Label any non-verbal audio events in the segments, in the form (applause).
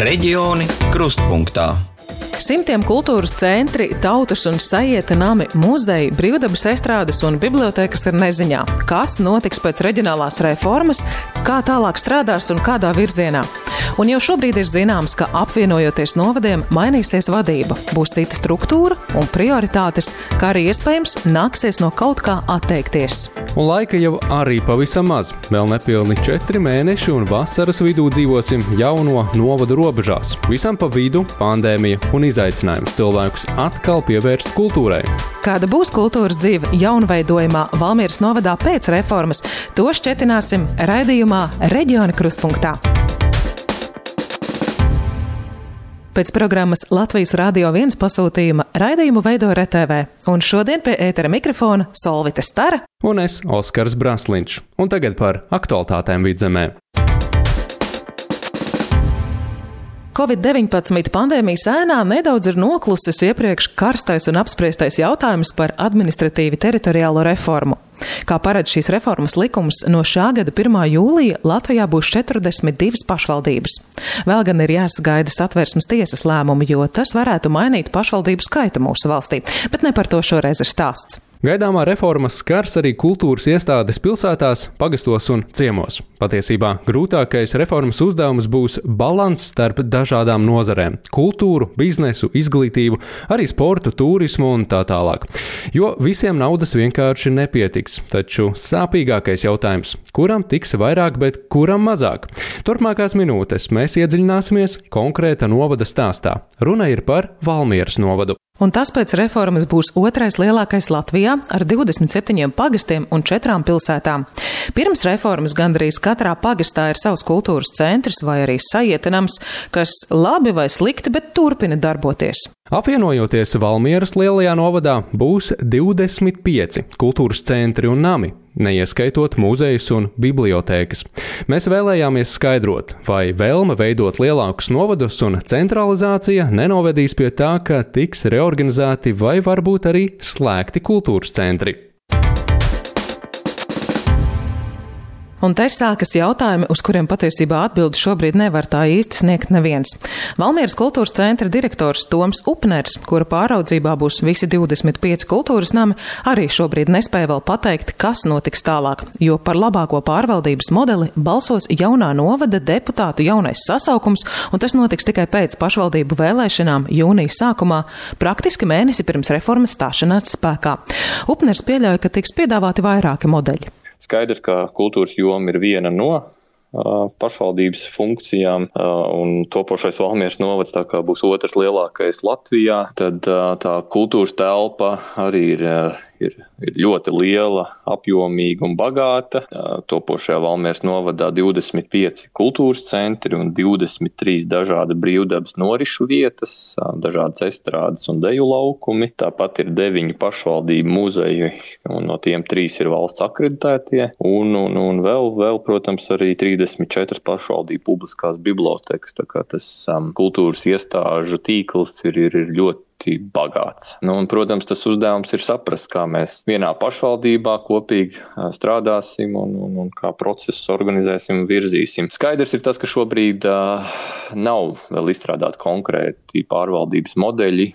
Reģioni krustpunktā. Simtiem kultūras centri, tautas un sajieta nami, muzeji, brīvdabas estrādes un bibliotekas ir neziņā, kas notiks pēc reģionālās reformas, kā tālāk strādās un kādā virzienā. Un jau šobrīd ir zināms, ka apvienojoties novadiem, mainīsies vadība, būs cita struktūra un prioritātes, kā arī iespējams nāksies no kaut kā atteikties. Un laika jau arī pavisam maz. Vēl nepilni četri mēneši, un vasaras vidū dzīvosim jauno novadu robežās. Visam pa vidu pandēmija un izaicinājums cilvēkus atkal pievērst kultūrai. Kāda būs kultūras dzīve jaunveidojumā Valmieras novadā pēc reformas, to šķetināsim raidījumā Reģiona krustpunktā. Pēc programmas Latvijas Rādio 1 pasūtījuma raidījumu veido RTV, un šodien pie ētera mikrofona Solvita Stara un es, Oskars Brasliņš. Un tagad par aktualitātēm vidzemē. Covid-19 pandēmijas ēnā nedaudz ir noklusis iepriekš karstais un apspriestais jautājums par administratīvi teritoriālo reformu. Kā paredz šīs reformas likums, no šā gada 1. jūlija Latvijā būs 42 pašvaldības. Vēl gan ir jāsagaida satversmes tiesas lēmumi, jo tas varētu mainīt pašvaldību skaitu mūsu valstī, bet ne par to šoreiz ir stāsts. Gaidāmā reforma skars arī kultūras iestādes pilsētās, pagastos un ciemos. Patiesībā grūtākais reformas uzdevums būs līdzsvars starp dažādām nozarēm - kultūru, biznesu, izglītību, arī sportu, turismu un tā tālāk. Jo visiem naudas vienkārši nepietiks. Taču sāpīgākais jautājums - kuram tiks vairāk, bet kuram mazāk? Turpmākās minūtes mēs iedziļināsimies konkrēta novada stāstā. Runa ir par Valmieras novadu. Un tas pēc reformas būs otrais lielākais Latvijā ar 27 pagastiem un 4 pilsētām. Pirms reformas gandrīz katrā pagastā ir savs kultūras centrs vai arī sajietinams, kas labi vai slikti, bet turpina darboties. Apvienojoties Valmieras lielajā novadā, būs 25 kultūras centri un nami, neieskaitot muzejus un bibliotēkas. Mēs vēlējāmies skaidrot, vai vēlme veidot lielākus novadus un centralizācija nenovedīs pie tā, ka tiks reorganizēti vai varbūt arī slēgti kultūras centri. Un te sākas jautājumi, uz kuriem patiesībā atbildi šobrīd nevar tā īsti sniegt neviens. Valmieras kultūras centra direktors Toms Upners, kura pāraudzībā būs visi 25 kultūras nami, arī šobrīd nespēja vēl pateikt, kas notiks tālāk, jo par labāko pārvaldības modeli balsos jaunā novada deputātu jaunais sasaukums, un tas notiks tikai pēc pašvaldību vēlēšanām jūnijas sākumā, praktiski mēnesi pirms reformas stāšanās spēkā. Upners pieļauj, ka tiks piedāvāti vairāki modeļi. Skaidrs, ka kultūras joma ir viena no pašvaldības funkcijām, un topošais Valmieras novads būs otrs lielākais Latvijā, tad tā kultūras telpa arī ir ir, ir ļoti liela, apjomīga un bagāta. Topošajā Valmieras novadā 25 kultūras centri un 23 dažādi brīvdabas norišu vietas, dažādas estrādes un deju laukumi. Tāpat ir deviņi pašvaldību muzeji, un no tiem trīs ir valsts akreditētie, un, un, un vēl, vēl, protams, arī 34 pašvaldību publiskās bibliotekas. Tā kā tas um, kultūras iestāžu tīkls ir, ir, ir ļoti ļoti bagāts. Nu, un, protams, tas uzdevums ir saprast, kā mēs vienā pašvaldībā kopīgi strādāsim un, un, un kā procesus organizēsim un virzīsim. Skaidrs ir tas, ka šobrīd uh, nav vēl izstrādāti konkrēti pārvaldības modeļi.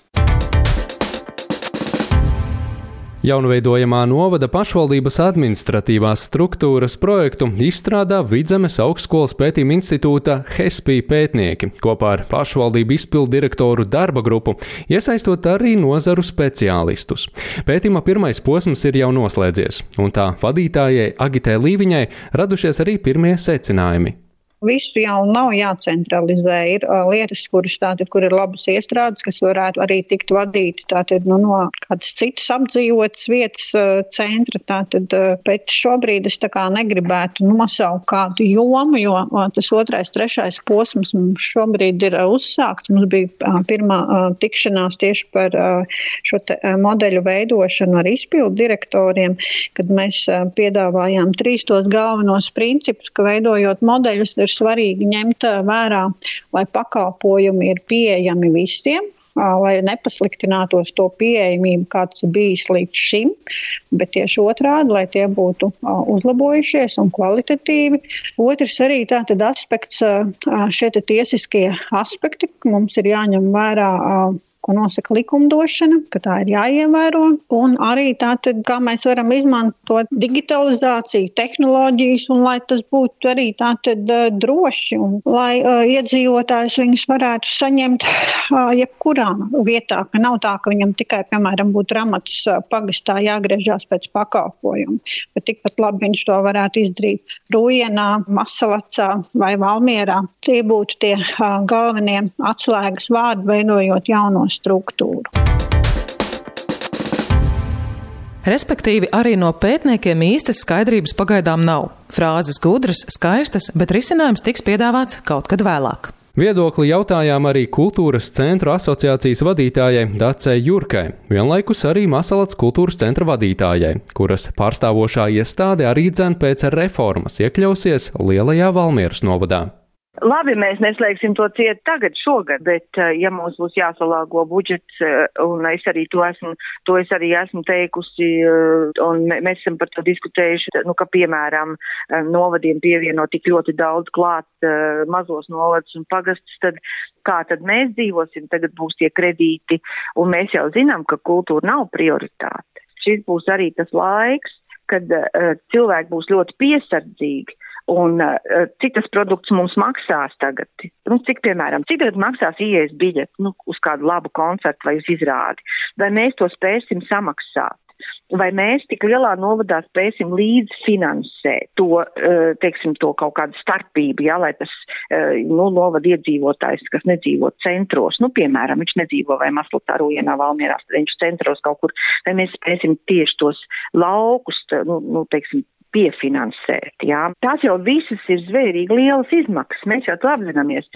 Jaunveidojamā novada pašvaldības administratīvās struktūras projektu izstrādā Vidzemes augstskolas pētījuma institūta HESPI pētnieki kopā ar pašvaldību izpildu direktoru darba grupu, iesaistot arī nozaru speciālistus. Pētījuma pirmais posms ir jau noslēdzies, un tā vadītājai Agitē Līviņai radušies arī pirmie secinājumi visu jau nav jācentralizē. Ir uh, lietas, kuras tātad, kur ir labas iestrādes, kas varētu arī tikt vadīti tātad, nu, no kādas citas apdzīvotas vietas uh, centra. Tātad, uh, bet šobrīd es negribētu nosaukt kādu jomu, jo uh, tas otrais, trešais posms mums šobrīd ir uh, uzsākts. Mums bija uh, pirmā uh, tikšanās tieši par uh, šo te, uh, modeļu veidošanu ar izpildu direktoriem, kad mēs uh, piedāvājām trīs tos galvenos principus, ka veidojot modeļus ir svarīgi ņemt vērā, lai pakalpojumi ir pieejami visiem lai nepasliktinātos to pieejamību, kāds ir bijis līdz šim, bet tieši otrādi, lai tie būtu uzlabojušies un kvalitatīvi. Otrs arī tātad aspekts, šie tiesiskie aspekti, mums ir jāņem vērā ko nosaka likumdošana, ka tā ir jāievēro. Un arī tātad, kā mēs varam izmantot digitalizāciju, tehnoloģijas, un lai tas būtu arī tātad droši, un lai uh, iedzīvotājs viņus varētu saņemt uh, jebkurā vietā, ka nav tā, ka viņam tikai, piemēram, būtu ramats uh, pagastā jāgriežās pēc pakalpojumu, bet tikpat labi viņš to varētu izdarīt Rūjienā, Masalacā vai Valmierā. Tie būtu tie uh, galvenie atslēgas vārdi, veidojot jaunos struktūru. Respektīvi, arī no pētniekiem īstas skaidrības pagaidām nav. Frāzes gudras, skaistas, bet risinājums tiks piedāvāts kaut kad vēlāk. Viedokli jautājām arī Kultūras centru asociācijas vadītājai Dacei Jurkai, vienlaikus arī Masalats kultūras centra vadītājai, kuras pārstāvošā iestāde arī dzen pēc reformas iekļausies Lielajā Valmieras novadā. Labi, mēs neslēgsim to ciet tagad, šogad, bet, eh, ja mums būs jāsalāgo budžets, eh, un es arī to esmu, to es arī esmu teikusi, eh, un mēs esam par to diskutējuši, nu, ka, piemēram, novadiem pievieno tik ļoti daudz klāt mazos novadus un pagastus, tad kā tad mēs dzīvosim, tagad būs tie kredīti, un mēs jau zinām, ka kultūra nav prioritāte. Šis būs arī tas laiks, kad uh, cilvēki būs ļoti piesardzīgi Un uh, cik tas produkts mums maksās tagad? Nu, cik, piemēram, cik tagad maksās ieejas biļeti nu, uz kādu labu koncertu vai uz izrādi? Vai mēs to spēsim samaksāt? Vai mēs tik lielā novadā spēsim līdzfinansēt to, uh, teiksim, to kaut kādu starpību, ja, lai tas, uh, nu, novada iedzīvotājs, kas nedzīvo centros, nu, piemēram, viņš nedzīvo vai Maslutā, Rujienā, Valmierās, viņš centros kaut kur, vai mēs spēsim tieši tos laukus, nu, nu teiksim, piefinansēt. Jā. Tās jau visas ir zvērīgi lielas izmaksas, mēs jau to apzināmies.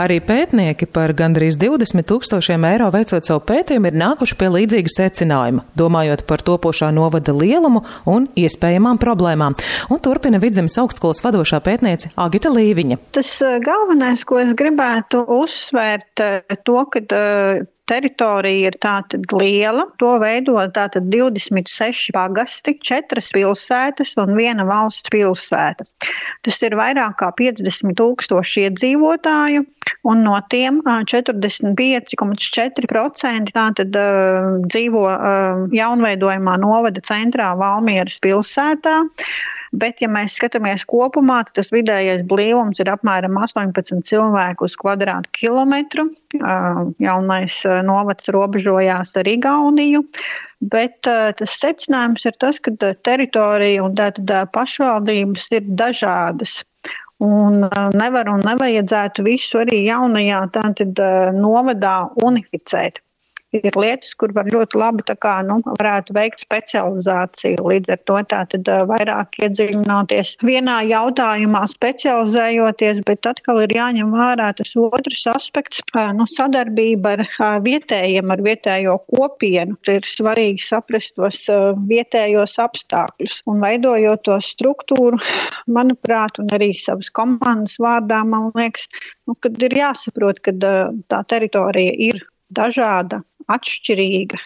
Arī pētnieki par gandrīz 20 tūkstošiem eiro veicot savu pētījumu ir nākuši pie līdzīga secinājuma, domājot par topošā novada lielumu un iespējamām problēmām. Un turpina Vidzemes augstskolas vadošā pētniece Agita Līviņa. Tas eh, galvenais, ko es gribētu uzsvērt, eh, to, ka eh, teritorija ir tātad liela. To veido tātad 26 pagasti, 4 pilsētas un viena valsts pilsēta. Tas ir vairāk kā 50 tūkstoši iedzīvotāju, un no tiem 45,4% tātad uh, dzīvo uh, jaunveidojumā novada centrā Valmieras pilsētā. Bet, ja mēs skatāmies kopumā, tad tas vidējais blīvums ir apmēram 18 cilvēku uz kvadrātkilometru. Jaunais novads robežojās ar Igauniju. Bet tas secinājums ir tas, ka teritorija un tātad pašvaldības ir dažādas. Un nevar un nevajadzētu visu arī jaunajā tātad, novadā unificēt ir lietas, kur var ļoti labi kā, nu, veikt specializāciju. Līdz ar to tātad vairāk iedziļināties vienā jautājumā, specializējoties, bet atkal ir jāņem vērā tas otrs aspekts nu, - sadarbība ar vietējiem, ar vietējo kopienu. Ir svarīgi saprast tos vietējos apstākļus un veidojot to struktūru, manuprāt, un arī savas komandas vārdā, man liekas, nu, kad ir jāsaprot, ka tā teritorija ir dažāda, atšķirīga.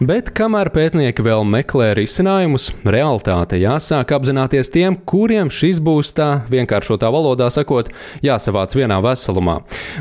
Bet kamēr pētnieki vēl meklē risinājumus, realitāte jāsāk apzināties tiem, kuriem šis būs tā vienkāršotā valodā sakot, jāsavāc vienā veselumā.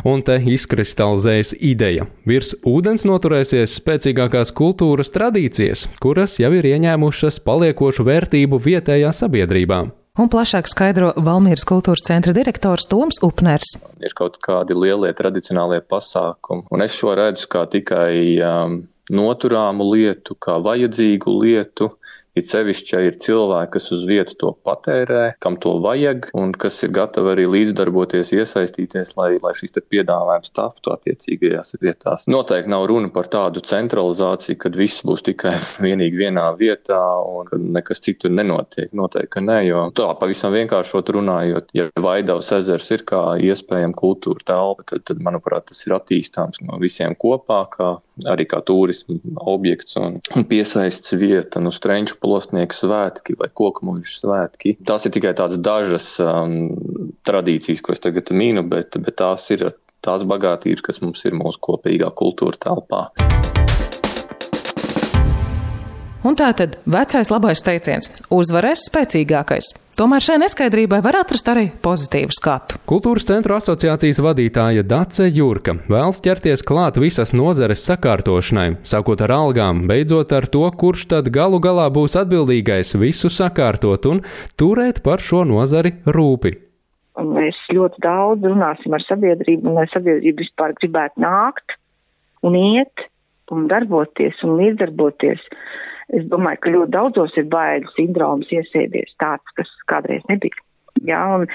Un te izkristalizējas ideja. Virs ūdens noturēsies spēcīgākās kultūras tradīcijas, kuras jau ir ieņēmušas paliekošu vērtību vietējā sabiedrībā un plašāk skaidro Valmīras kultūras centra direktors Toms Upners. Ir kaut kādi lielie tradicionālie pasākumi, un es šo redzu kā tikai um, noturāmu lietu, kā vajadzīgu lietu, It sevišķi, ja ir cilvēki, kas uz vietas to patērē, kam to vajag, un kas ir gatavi arī līdzdarboties, iesaistīties, lai, lai šis piedāvājums taptu attiecīgajās vietās. Noteikti nav runa par tādu centralizāciju, kad viss būs tikai (laughs) vienīgi vienā vietā un ka nekas citur nenotiek. Noteikti, ka nē, jo tā pavisam vienkāršot runājot, ja Vaidavas ezers ir kā iespējama kultūra telpa, tad, tad, manuprāt, tas ir attīstāms no visiem kopā, kā arī kā turismu objekts un, un piesaists vieta, nu, Strenču plosnieku svētki vai kokmuļu svētki. Tās ir tikai tādas dažas um, tradīcijas, ko es tagad mīnu, bet, bet tās ir tās bagātības, kas mums ir mūsu kopīgā kultūra telpā. Un tā tad vecais labais teiciens - uzvarēs spēcīgākais. Tomēr šai neskaidrībai var atrast arī pozitīvu skatu. Kultūras centru asociācijas vadītāja Dace Jurka vēlas ķerties klāt visas nozares sakārtošanai, sākot ar algām, beidzot ar to, kurš tad galu galā būs atbildīgais visu sakārtot un turēt par šo nozari rūpi. Mēs ļoti daudz runāsim ar sabiedrību, un lai sabiedrība vispār gribētu nākt un iet un darboties un līdzdarboties. Es domāju, ka ļoti daudzos ir bailes sindroms iesēdies tāds, kas kādreiz nebija. Jā, un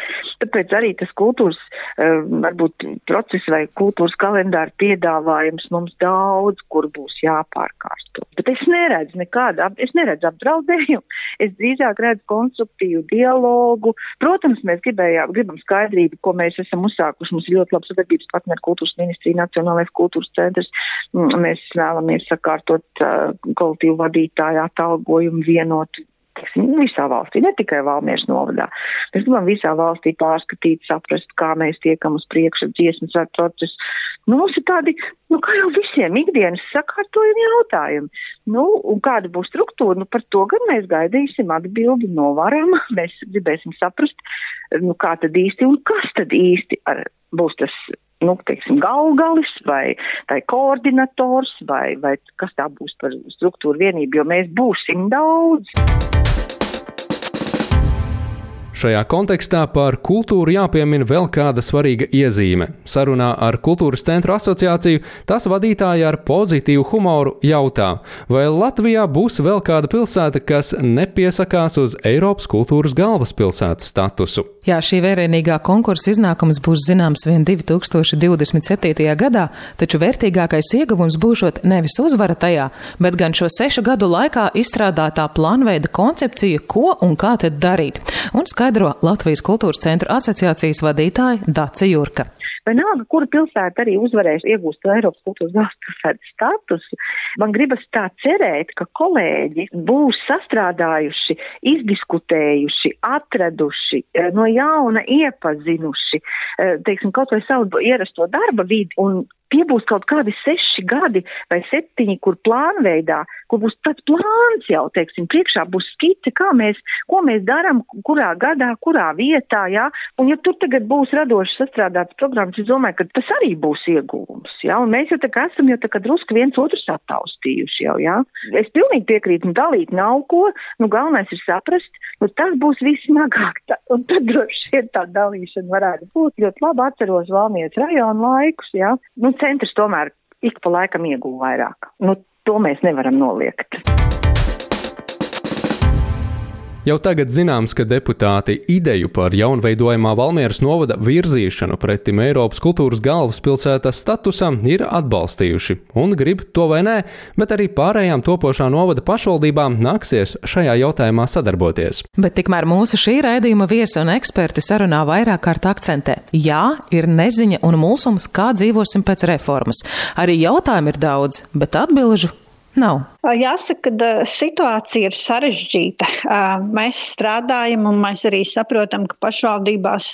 tāpēc arī tas kultūras, uh, varbūt process vai kultūras kalendāra piedāvājums mums daudz, kur būs jāpārkārto. Bet es neredzu nekādu, es neredzu apdraudējumu, es drīzāk redzu konstruktīvu dialogu. Protams, mēs gribējām, gribam skaidrību, ko mēs esam uzsākuši. Mums ir ļoti labs sadarbības partneri kultūras ministrija, Nacionālais kultūras centrs. Mm, mēs vēlamies sakārtot uh, kolektīvu vadītāju atalgojumu vienotu teiksim, visā valstī, ne tikai Valmieras novadā. Mēs gribam visā valstī pārskatīt, saprast, kā mēs tiekam uz priekšu dziesmas ar procesu. Nu, mums ir tādi, nu, kā jau visiem ikdienas sakārtojumi jautājumi. Nu, un kāda būs struktūra, nu, par to gan mēs gaidīsim atbildi no varam, (laughs) mēs gribēsim saprast, nu, kā tad īsti un kas tad īsti ar, būs tas nu, teiksim, galgalis vai, vai koordinators vai, vai kas tā būs par struktūru vienību, jo mēs būsim daudz. Šajā kontekstā par kultūru jāpiemina vēl kāda svarīga iezīme. Sarunā ar Kultūras centru asociāciju tās vadītāja ar pozitīvu humoru jautā, vai Latvijā būs vēl kāda pilsēta, kas nepiesakās uz Eiropas kultūras galvaspilsētas statusu. Jā, šī vērienīgā konkursa iznākums būs zināms vien 2027. gadā, taču vērtīgākais ieguvums būšot nevis uzvara tajā, bet gan šo sešu gadu laikā izstrādātā plānveida koncepcija, ko un kā tad darīt. Un skaidro Latvijas kultūras centru asociācijas vadītāja Dace Jurka. Vienalga, kura pilsēta arī uzvarēs iegūst Eiropas kultūras galvaspilsētas statusu, man gribas tā cerēt, ka kolēģi būs sastrādājuši, izdiskutējuši, atraduši, eh, no jauna iepazinuši, eh, teiksim, kaut vai savu ierasto darba vidi un tie būs kaut kādi seši gadi vai septiņi, kur plānveidā, kur būs tāds plāns jau, teiksim, priekšā būs skice, kā mēs, ko mēs darām, kurā gadā, kurā vietā, jā, un ja tur tagad būs radoši sastrādāts programmas, es domāju, ka tas arī būs ieguvums, jā, un mēs jau tā kā esam jau tā kā drusku viens otrus attaustījuši jau, jā. Es pilnīgi piekrītu, nu dalīt nav ko, nu galvenais ir saprast, nu tas būs vismagāk, tā, un tad droši vien tā dalīšana varētu būt ļoti labi atceros Valmietas rajonu laikus, jā. Nu, centrs tomēr ik pa laikam ieguva vairāk. Nu, to mēs nevaram noliegt. Jau tagad zināms, ka deputāti ideju par jaunveidojumā Valmieras novada virzīšanu pretim Eiropas kultūras galvaspilsētas statusam ir atbalstījuši un grib to vai nē, bet arī pārējām topošā novada pašvaldībām nāksies šajā jautājumā sadarboties. Bet tikmēr mūsu šī raidījuma viesi un eksperti sarunā vairāk kārt akcentē: jā, ir neziņa un mulsums, kā dzīvosim pēc reformas. Arī jautājumu ir daudz, bet atbilžu nav. Jāsaka, ka situācija ir sarežģīta. Mēs strādājam, un mēs arī saprotam, ka pašvaldībās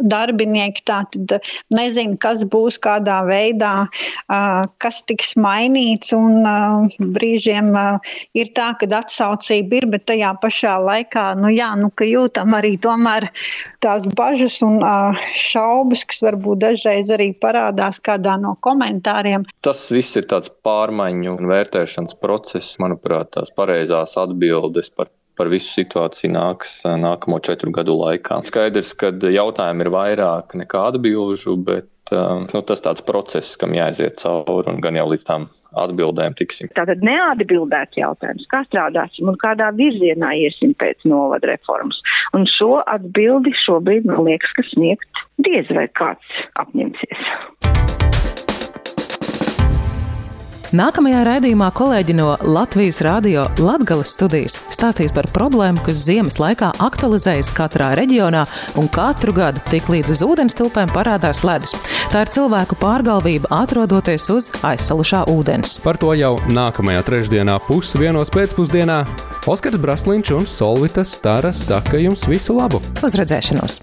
darbinieki tātad nezina, kas būs kādā veidā, kas tiks mainīts. Un brīžiem ir tā, ka atsaucība ir, bet tajā pašā laikā, nu jā, nu, ka jūtam arī tomēr tās bažas un šaubas, kas varbūt dažreiz arī parādās kādā no komentāriem. Tas viss ir tāds pārmaiņu un vērtējums vērtēšanas process, manuprāt, tās pareizās atbildes par par visu situāciju nāks nākamo četru gadu laikā. Skaidrs, ka jautājumi ir vairāk nekā atbilžu, bet nu, tas tāds process, kam jāiziet cauri un gan jau līdz tam atbildēm tiksim. Tātad neatbildēts jautājums, kā strādāsim un kādā virzienā iesim pēc novada reformas. Un šo atbildi šobrīd man liekas, ka sniegt diez vai kāds apņemsies. Nākamajā raidījumā kolēģi no Latvijas Rādio Latgales studijas stāstīs par problēmu, kas ziemas laikā aktualizējas katrā reģionā un katru gadu tik līdz uz ūdens tilpēm parādās ledus. Tā ir cilvēku pārgalvība atrodoties uz aizsalušā ūdens. Par to jau nākamajā trešdienā pusdienos pēcpusdienā Oskars Brasliņš un Solvita Stara saka jums visu labu! Uz redzēšanos!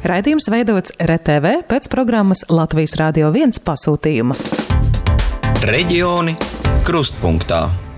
Raidījums veidots RTV pēc programmas Latvijas Rādio 1 pasūtījuma. Reģioni krustpunktā.